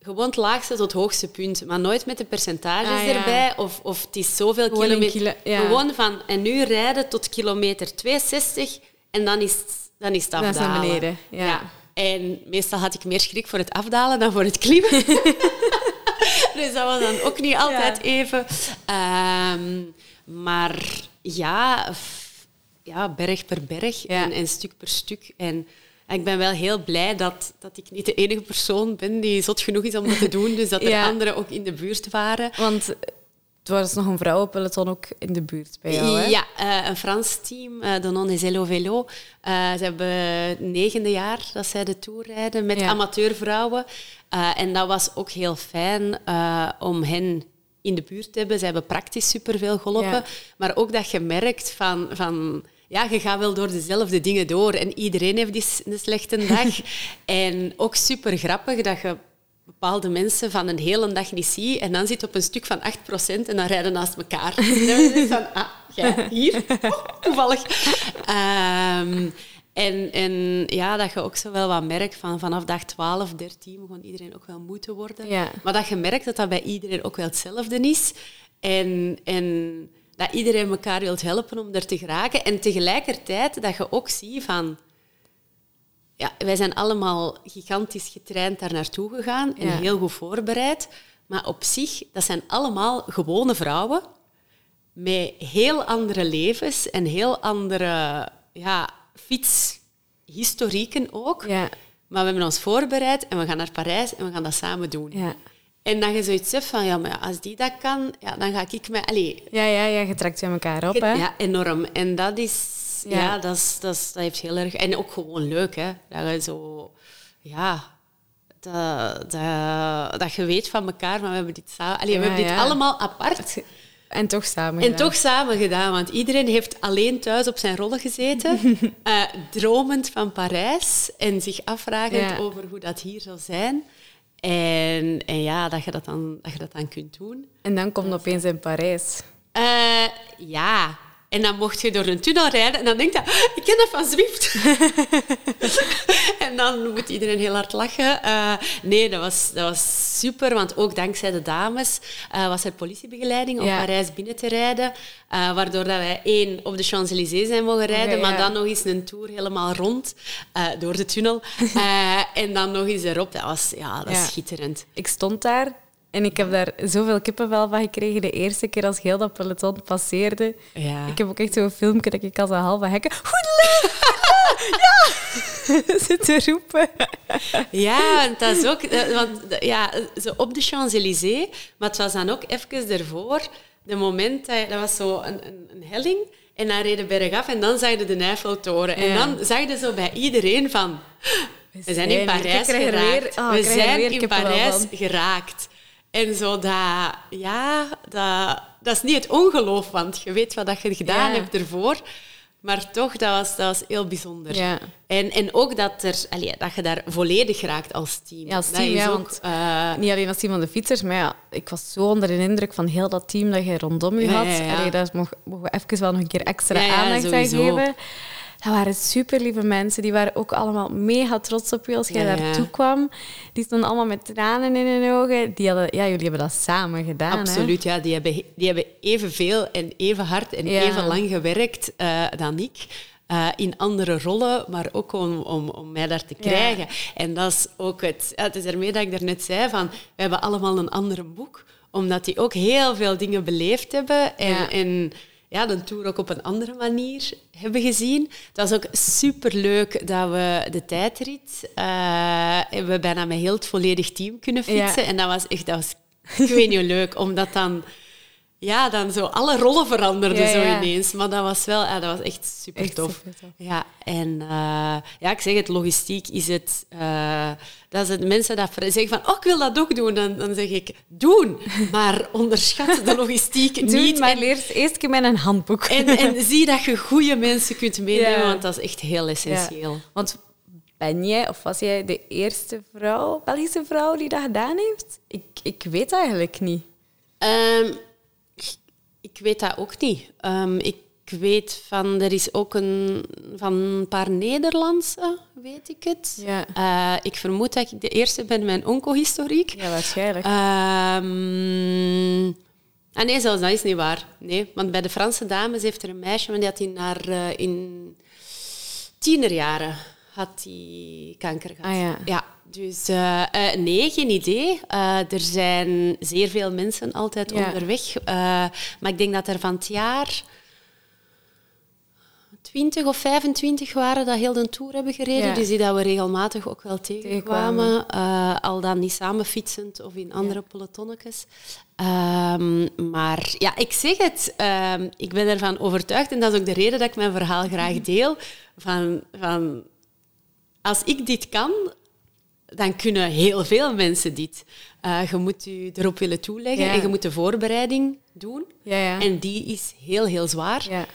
Gewoon het laagste tot het hoogste punt, maar nooit met de percentages ah, erbij. Of, of het is zoveel kilometer. Gewoon van en nu rijden tot kilometer 62 en dan is, dan is het afdalen. Dat is beneden. Ja. En meestal had ik meer schrik voor het afdalen dan voor het klimmen. [laughs] dus dat was dan ook niet altijd even. Um, maar ja, ja, berg per berg en, en stuk per stuk. En ik ben wel heel blij dat, dat ik niet de enige persoon ben die zot genoeg is om dat te doen. Dus dat er anderen ook in de buurt waren. Want er was nog een vrouwenpeloton ook in de buurt bij jou, hè? Ja, uh, een Frans team, uh, de Non Zelo Velo. Uh, ze hebben het negende jaar dat zij de Tour rijden met amateurvrouwen. en dat was ook heel fijn om hen in de buurt te hebben. Ze hebben praktisch superveel geholpen. Maar ook dat je merkt van... van ja, je gaat wel door dezelfde dingen door. En iedereen heeft een slechte [laughs] dag. en ook super grappig dat je bepaalde mensen van een hele dag niet ziet. En dan zit op een stuk van 8% en dan rijden naast elkaar. [laughs] en dan van, ah, jij hier? [laughs] Oh, toevallig. Um, en, en ja, dat je ook zo wel wat merkt van vanaf dag 12, 13 begon iedereen ook wel moe te worden. Ja. Maar dat je merkt dat dat bij iedereen ook wel hetzelfde is. En, en dat iedereen elkaar wilt helpen om er te geraken. En tegelijkertijd dat je ook ziet van... Ja, wij zijn allemaal gigantisch getraind daar naartoe gegaan en heel goed voorbereid. Maar op zich, dat zijn allemaal gewone vrouwen met heel andere levens en heel andere ja, fietshistorieken ook. Ja. Maar we hebben ons voorbereid en we gaan naar Parijs en we gaan dat samen doen. Ja. En dan je zoiets zegt van, ja, maar als die dat kan, ja, dan ga ik mij... Allee, ja, ja, ja, je trekt je elkaar op, hè? Ja, enorm. En dat is... Ja, dat, is, dat, is, dat heeft heel erg... En ook gewoon leuk, hè. Dat je zo... Ja, dat, dat, dat je weet van elkaar, maar we hebben dit samen... Allee, we hebben dit allemaal apart. [laughs] En toch samen En toch samen gedaan, want iedereen heeft alleen thuis op zijn rollen gezeten, uh, [laughs] dromend van Parijs en zich afvragend over hoe dat hier zou zijn. En, en ja, dat je dat, dan, dat je dat dan kunt doen. En dan komt opeens in Parijs. Uh, ja, en dan mocht je door een tunnel rijden en dan denk je, ik ken dat van Zwift. [laughs] en dan moet iedereen heel hard lachen. Uh, nee, dat was, dat was super, want ook dankzij de dames uh, was er politiebegeleiding om Parijs binnen te rijden. Uh, waardoor dat wij één op de Champs-Élysées zijn mogen rijden, maar dan nog eens een tour helemaal rond door de tunnel. [laughs] en dan nog eens erop. Dat was, ja, dat schitterend. Ik stond daar en ik heb daar zoveel kippenvel van gekregen de eerste keer als heel dat peloton passeerde. Ja. Ik heb ook echt zo'n filmpje dat ik als een halve hekken... Ja! [laughs] Zit te roepen. Ja, dat is ook... Eh, want, ja, zo op de Champs-Élysées, maar het was dan ook even ervoor, de moment dat... Dat was zo een, een, een helling en dan reden bergaf en dan zag je de Eiffeltoren. En dan zag je zo bij iedereen van... We zijn in Parijs geraakt. Oh, we zijn in Parijs geraakt. En zo dat, ja, dat, dat is niet het ongeloof, want je weet wat je gedaan hebt ervoor. Maar toch, dat was, dat was heel bijzonder. Ja. En, en ook dat, er, allee, dat je daar volledig raakt als team. Ja, als team, ja, ook, want, uh, niet alleen als team van de fietsers, maar ja, ik was zo onder de indruk van heel dat team dat je rondom je had. Ja, Allee, daar mogen we even wel nog een keer extra aandacht aan geven. Dat waren super lieve mensen. Die waren ook allemaal mega trots op je als jij ja, daartoe kwam. Die stonden allemaal met tranen in hun ogen. Die hadden, ja, jullie hebben dat samen gedaan. Absoluut, ja. Die hebben, die hebben evenveel en even hard en even lang gewerkt uh, dan ik. uh, in andere rollen, maar ook om, om, om mij daar te krijgen. En dat is ook het... het is ermee dat ik daarnet zei, van, we hebben allemaal een ander boek, omdat die ook heel veel dingen beleefd hebben. En, ja. en ja, de tour ook op een andere manier hebben gezien. Het was ook superleuk dat we de tijdrit uh, we bijna met heel het volledig team kunnen fietsen. En dat was echt, dat was, ik weet niet, leuk, omdat dan ja, dan zo alle rollen veranderden zo ineens. Maar dat was wel, ja, dat was echt super tof. Ja, en uh, ja, ik zeg het, logistiek is het. Uh, dat is het mensen dat zeggen van, oh, ik wil dat ook doen. Dan, dan zeg ik, doen, [laughs] maar onderschat de logistiek niet. maar leer eerst met een handboek. En, en [laughs] zie dat je goede mensen kunt meenemen, want dat is echt heel essentieel. Want ben jij of was jij de eerste vrouw, Belgische vrouw die dat gedaan heeft? Ik, ik weet eigenlijk niet. Um, ik weet dat ook niet. Um, ik weet van, er is ook een, van een paar Nederlandse, weet ik het. Ja. Uh, ik vermoed dat ik de eerste ben met mijn oncohistoriek. Ja, waarschijnlijk. Um, ah nee, zelfs dat is niet waar. Nee, want bij de Franse dames heeft er een meisje, maar die had in haar uh, in tienerjaren had die kanker gehad. Ah, ja. ja. Dus uh, uh, nee, geen idee. Uh, er zijn zeer veel mensen altijd ja. onderweg. maar ik denk dat er van het jaar 20 of 25 waren dat heel de tour hebben gereden. Ja. Dus die dat we regelmatig ook wel tegenkwamen. al dan niet samen fietsend of in andere ja. pelotonnetjes. Um, maar ja, ik zeg het. Um, ik ben ervan overtuigd. En dat is ook de reden dat ik mijn verhaal graag [laughs] deel. Van... van als ik dit kan, dan kunnen heel veel mensen dit. Uh, je moet je erop willen toeleggen en je moet de voorbereiding doen. Ja, ja. En die is heel, heel zwaar.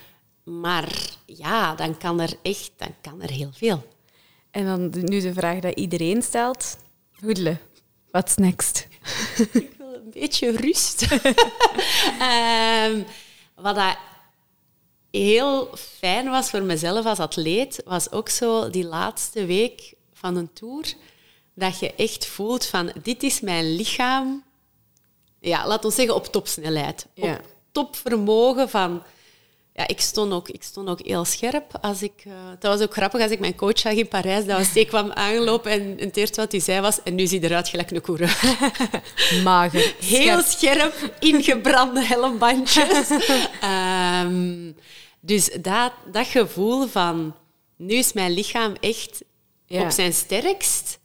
Maar ja, dan kan er echt dan kan er heel veel. En dan nu de vraag die iedereen stelt. Hoedelen, what's next? [laughs] Ik wil een beetje rust. um, [laughs] wat dat heel fijn was voor mezelf als atleet, was ook zo die laatste week van een tour dat je echt voelt van dit is mijn lichaam, ja, laat ons zeggen op topsnelheid. Ja. Op topvermogen van... Ja, ik stond, ook, ik stond ook heel scherp. Als ik, uh, dat was ook grappig als ik mijn coach zag in Parijs. Dat was, ik kwam aangelopen en, en het eerste wat hij zei was... En nu zie je eruit gelijk een koer. [laughs] Mager. Heel scherp, ingebrande helmbandjes. um, [laughs] dus dat, dat gevoel van... Nu is mijn lichaam echt op zijn sterkst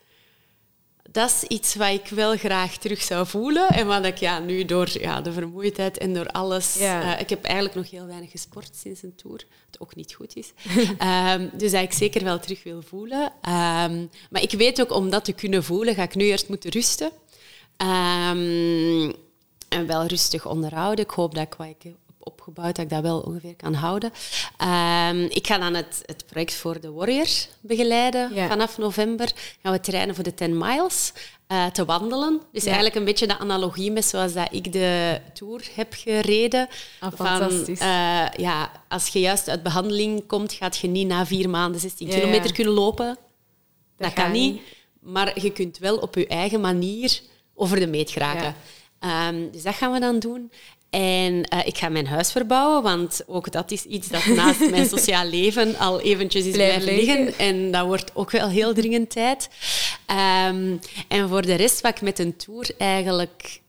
dat is iets wat ik wel graag terug zou voelen. En wat ik ja, nu door ja, de vermoeidheid en door alles... Uh, ik heb eigenlijk nog heel weinig gesport sinds een tour. Wat ook niet goed is. um, [laughs] dus dat ik zeker wel terug wil voelen. Um, maar ik weet ook, om dat te kunnen voelen, ga ik nu eerst moeten rusten. Um, en wel rustig onderhouden. Ik hoop dat ik wat ik opgebouwd dat ik dat wel ongeveer kan houden. Um, ik ga dan het, het project voor de Warriors begeleiden. Vanaf november gaan we trainen voor de 10 miles. Uh, te wandelen. Dus eigenlijk een beetje de analogie met zoals dat ik de Tour heb gereden. Ah, fantastisch. uh, ja, als je juist uit behandeling komt, gaat je niet na vier maanden 16 kilometer kunnen lopen. Dat, dat kan niet. niet. Maar je kunt wel op je eigen manier over de meet geraken. Um, dus dat gaan we dan doen. En uh, ik ga mijn huis verbouwen, want ook dat is iets dat naast mijn [laughs] sociaal leven al eventjes is blijven liggen. En dat wordt ook wel heel dringend tijd. Um, en voor de rest, wat ik met een tour eigenlijk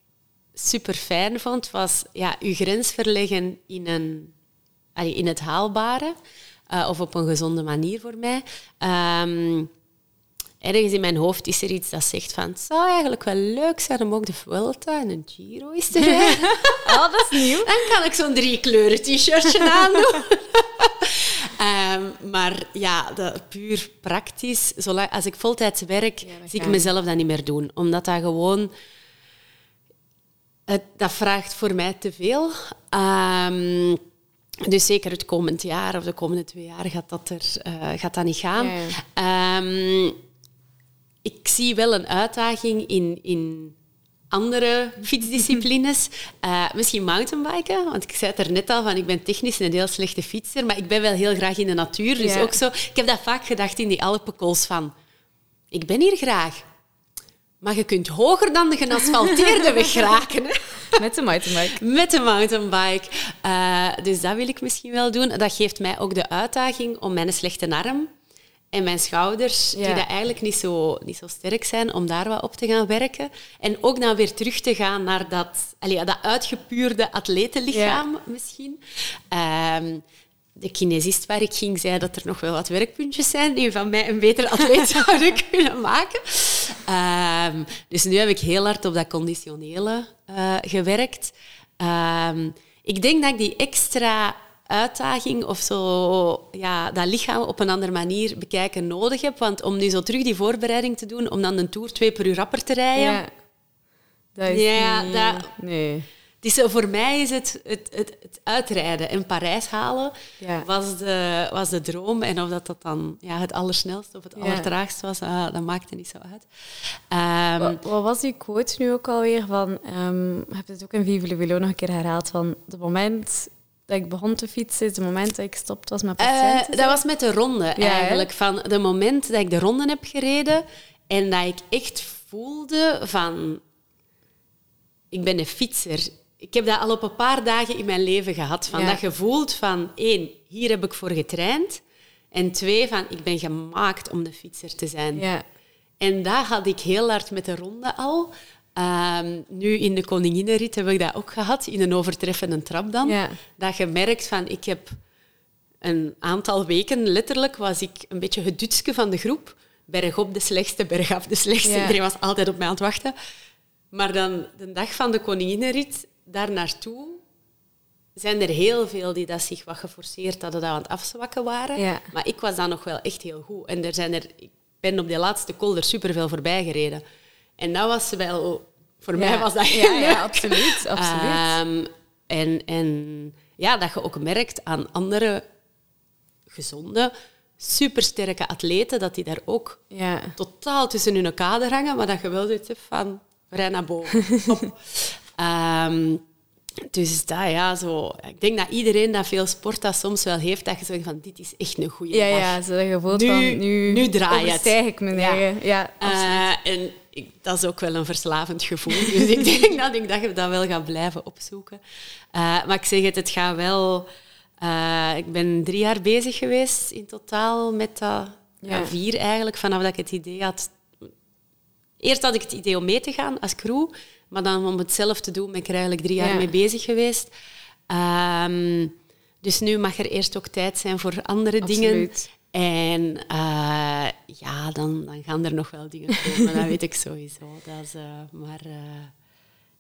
super fijn vond, was ja, uw grens verleggen in, een, in het haalbare. Uh, of op een gezonde manier voor mij. Um, ergens in mijn hoofd is er iets dat zegt van het zou eigenlijk wel leuk zijn om ook de Vuelta en een Giro is te [laughs] rijden. oh, dat is nieuw. Dan kan ik zo'n drie kleuren t-shirtje [laughs] aandoen. um, maar ja, dat, puur praktisch. Zolang, als ik voltijds werk, zie ik mezelf dat niet meer doen. Omdat dat gewoon... Het, dat vraagt voor mij te veel. Um, dus zeker het komend jaar of de komende twee jaar gaat dat, er, uh, gaat dat niet gaan. Ja, ja. Um, ik zie wel een uitdaging in, in andere fietsdisciplines. Uh, misschien mountainbiken, want ik zei het er net al van, ik ben technisch een heel slechte fietser, maar ik ben wel heel graag in de natuur. Dus ook zo, ik heb dat vaak gedacht in die Alpenkools van, ik ben hier graag, maar je kunt hoger dan de geasfalteerde weg raken. Hè? [laughs] Met de mountainbike. Met de mountainbike. Uh, dus dat wil ik misschien wel doen. Dat geeft mij ook de uitdaging om mijn slechte arm en mijn schouders, die dat eigenlijk niet zo, niet zo sterk zijn, om daar wat op te gaan werken. En ook dan weer terug te gaan naar dat, allee, dat uitgepuurde atletenlichaam misschien. Ehm, de kinesist waar ik ging, zei dat er nog wel wat werkpuntjes zijn die van mij een betere atleet [laughs] zouden kunnen maken. Ehm, dus nu heb ik heel hard op dat conditionele uh, gewerkt. Um, ik denk dat ik die extra uitdaging of zo, ja, dat lichaam op een andere manier bekijken nodig heb. Want om nu zo terug die voorbereiding te doen, om dan een tour twee per uur rapper te rijden... Ja, dat is ja, niet... dat... Nee. Dus voor mij is het, het, het, het uitrijden en Parijs halen ja. was, de, was de droom. En of dat, dat dan ja, het allersnelste of het ja. allertraagst was, uh, dat maakte niet zo uit. Um, wat, wat, was die quote nu ook alweer van... Um, heb je het ook in Vive le Velo nog een keer herhaald van... Het moment dat ik begon te fietsen, het moment dat ik stopt was met eh, patiënten? dat was met de ronde eigenlijk. Van de moment dat ik de ronde heb gereden en dat ik echt voelde van... Ik ben een fietser ik heb dat al op een paar dagen in mijn leven gehad. Van Dat gevoel van, één, hier heb ik voor getraind. En twee, van, ik ben gemaakt om de fietser te zijn. Ja. En dat had ik heel hard met de ronde al. Ehm, nu in de Koninginnenrit heb ik dat ook gehad, in een overtreffende trap dan. Ja. Dat je merkt van, ik heb een aantal weken, letterlijk, was ik een beetje het dutske van de groep. Bergop de slechtste, bergaf de slechtste. Ja. Iedereen was altijd op mij aan het wachten. Maar dan de dag van de Koninginnenrit daar naartoe zijn er heel veel die dat zich wat geforceerd hadden, dat aan het afzwakken waren. Maar ik was dan nog wel echt heel goed. En er zijn er, ik ben op die laatste col er superveel voorbij gereden. En dat was wel... Voor mij was dat heel ja, ja, absoluut. absoluut. Um, en, en ja, dat je ook merkt aan andere gezonde, supersterke atleten, dat die daar ook ja. totaal tussen hun kader hangen, maar dat je wel zoiets hebt van, rij naar boven. [laughs] Um, dus dat, ja, zo. Ik denk dat iedereen dat veel sport dat soms wel heeft, dat je zegt van, dit is echt een goede ja, dag. Ja, zo gevoel nu, van, nu, nu draai het. ik me ja. ja uh, en ik, dat is ook wel een verslavend gevoel. [laughs] Dus ik denk dat ik dat, dat wel ga blijven opzoeken. Uh, maar ik zeg het, het gaat wel... Uh, ik ben drie jaar bezig geweest in totaal met dat... Ja. vier eigenlijk, vanaf dat ik het idee had... Eerst had ik het idee om mee te gaan als crew... Maar dan om het zelf te doen ben ik er eigenlijk drie jaar mee bezig geweest. Um, dus nu mag er eerst ook tijd zijn voor andere dingen. En uh, ja, dan, dan gaan er nog wel dingen komen, dat weet ik sowieso. Dat is, uh, maar uh,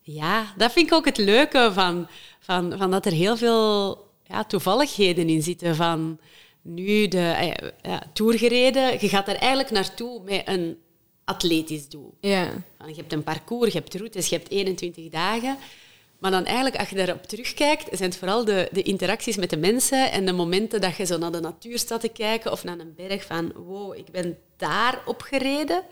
ja, dat vind ik ook het leuke van, van, van dat er heel veel ja, toevalligheden in zitten. Van nu de ja, tour gereden, je gaat er eigenlijk naartoe met een atletisch doel. Ja. Je hebt een parcours, je hebt routes, je hebt 21 dagen. Maar dan eigenlijk, als je daarop terugkijkt, zijn het vooral de, de interacties met de mensen en de momenten dat je zo naar de natuur staat te kijken of naar een berg van wow, ik ben daar opgereden.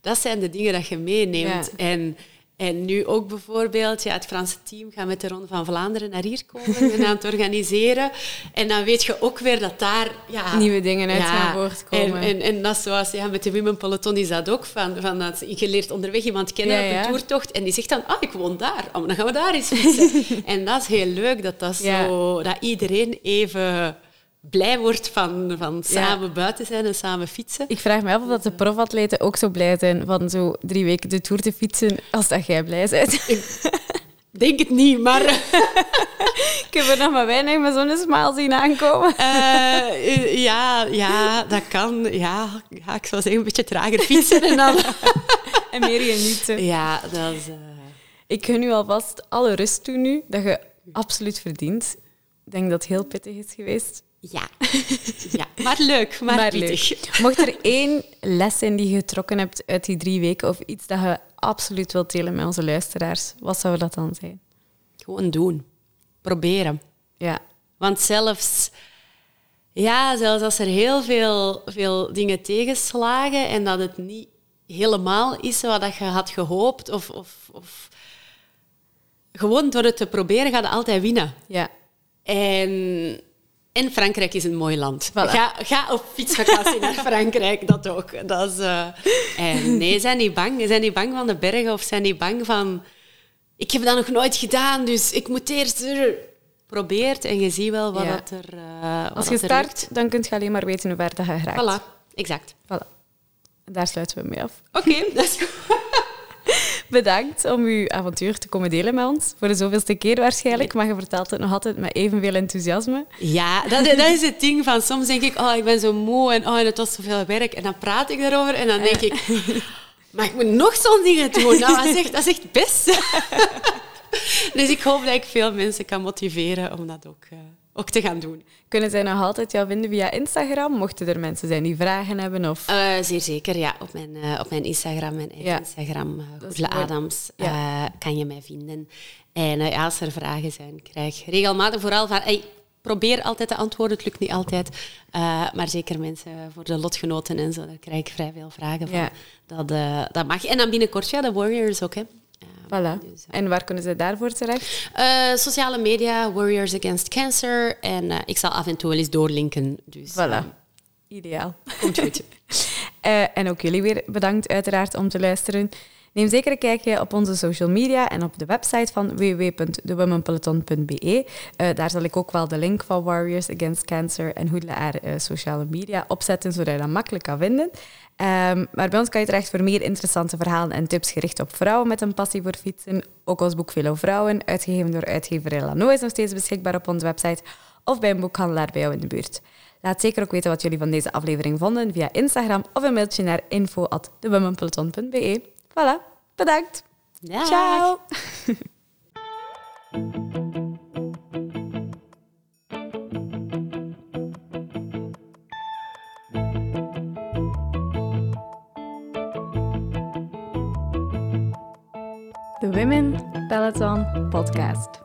Dat zijn de dingen dat je meeneemt. En en nu ook bijvoorbeeld, ja, het Franse team gaat met de Ronde van Vlaanderen naar hier komen [laughs] en aan het organiseren. En dan weet je ook weer dat daar... Ja, Nieuwe dingen uit gaan voortkomen. En, en, en dat zoals ja, met de Women Peloton is dat ook. Van, van dat, je leert onderweg iemand kennen op een toertocht en die zegt dan, ah, ik woon daar. Oh, dan gaan we daar eens fietsen. [laughs] en dat is heel leuk, dat, dat, zo, dat iedereen even blij wordt van, van samen buiten zijn en samen fietsen. Ik vraag me af of dat de profatleten ook zo blij zijn van zo drie weken de Tour te fietsen als dat jij blij bent. Ik denk het niet, maar... [laughs] ik heb er nog maar weinig met zo'n smaal zien aankomen. Uh, ja, ja, dat kan. Ja, ja, ik zou zeggen een beetje trager fietsen en dan... [laughs] en meer genieten. Ja, dat is... Uh... Ik gun u alvast alle rust toe nu, dat je absoluut verdient. Ik denk dat het heel pittig is geweest. Ja. [laughs] ja, maar leuk, maar, maar leuk. Mocht er één les zijn die je getrokken hebt uit die drie weken of iets dat je absoluut wilt delen met onze luisteraars, wat zou dat dan zijn? Gewoon doen. Proberen. Ja. Want zelfs, ja, zelfs als er heel veel, veel dingen tegenslagen en dat het niet helemaal is wat je had gehoopt, of, of, of gewoon door het te proberen ga je altijd winnen. Ja. En en Frankrijk is een mooi land. Ga, ga op fietsvakantie naar Frankrijk, dat ook. Dat is, uh... En nee, zijn niet bang. Zijn niet bang van de bergen of zijn niet bang van ik heb dat nog nooit gedaan, dus ik moet eerst probeert en je ziet wel wat dat er. Uh, Als je start, dan kun je alleen maar weten hoe ver dat je geraakt. Voilà, exact. Voilà. daar sluiten we mee af. Oké, dat is goed. Bedankt om uw avontuur te komen delen met ons. Voor de zoveelste keer waarschijnlijk, maar je vertelt het nog altijd met evenveel enthousiasme. Ja, dat, dat is het ding van soms denk ik, oh, ik ben zo moe en oh, het was zoveel werk. En dan praat ik daarover en dan denk ik, [laughs] maar ik moet nog zo'n dingen doen. Nou, dat is echt, dat is echt best. [laughs] dus ik hoop dat ik veel mensen kan motiveren om dat ook, uh, ook te gaan doen. Kunnen zij nog altijd jou vinden via Instagram? Mochten er mensen zijn die vragen hebben? Of? Uh, zeer zeker, ja. Op mijn, uh, op mijn Instagram, mijn eigen ja. Instagram, Goedele Adams, ja. kan je mij vinden. En als er vragen zijn, krijg regelmatig vooral van... Hey, probeer altijd te antwoorden. Het lukt niet altijd. Uh, maar zeker mensen voor de lotgenoten en zo, daar krijg ik vrij veel vragen van. Ja. Dat, uh, dat mag. En dan binnenkort, ja, de Warriors ook. Hè. Voilà. Dus, en waar kunnen ze daarvoor terecht? Uh, sociale media, Warriors Against Cancer. En uh, ik zal af en toe wel eens doorlinken. Dus, voilà. Uh, Ideaal. Komt goed. [laughs] en ook jullie weer bedankt uiteraard om te luisteren. Neem zeker een kijkje op onze social media en op de website van www.thewomenpeloton.be. Uh, daar zal ik ook wel de link van Warriors Against Cancer en Hoedelaar uh, sociale media opzetten, zodat je dat makkelijk kan vinden. Um, maar bij ons kan je terecht voor meer interessante verhalen en tips gericht op vrouwen met een passie voor fietsen. Ook ons boek Velo Vrouwen, uitgegeven door uitgeverij Lano, is nog steeds beschikbaar op onze website of bij een boekhandelaar bij jou in de buurt. Laat zeker ook weten wat jullie van deze aflevering vonden via Instagram of een mailtje naar info.thewomenpeloton.be. Voilà, bedankt. Dag. Ciao. [laughs] The Women Peloton Podcast.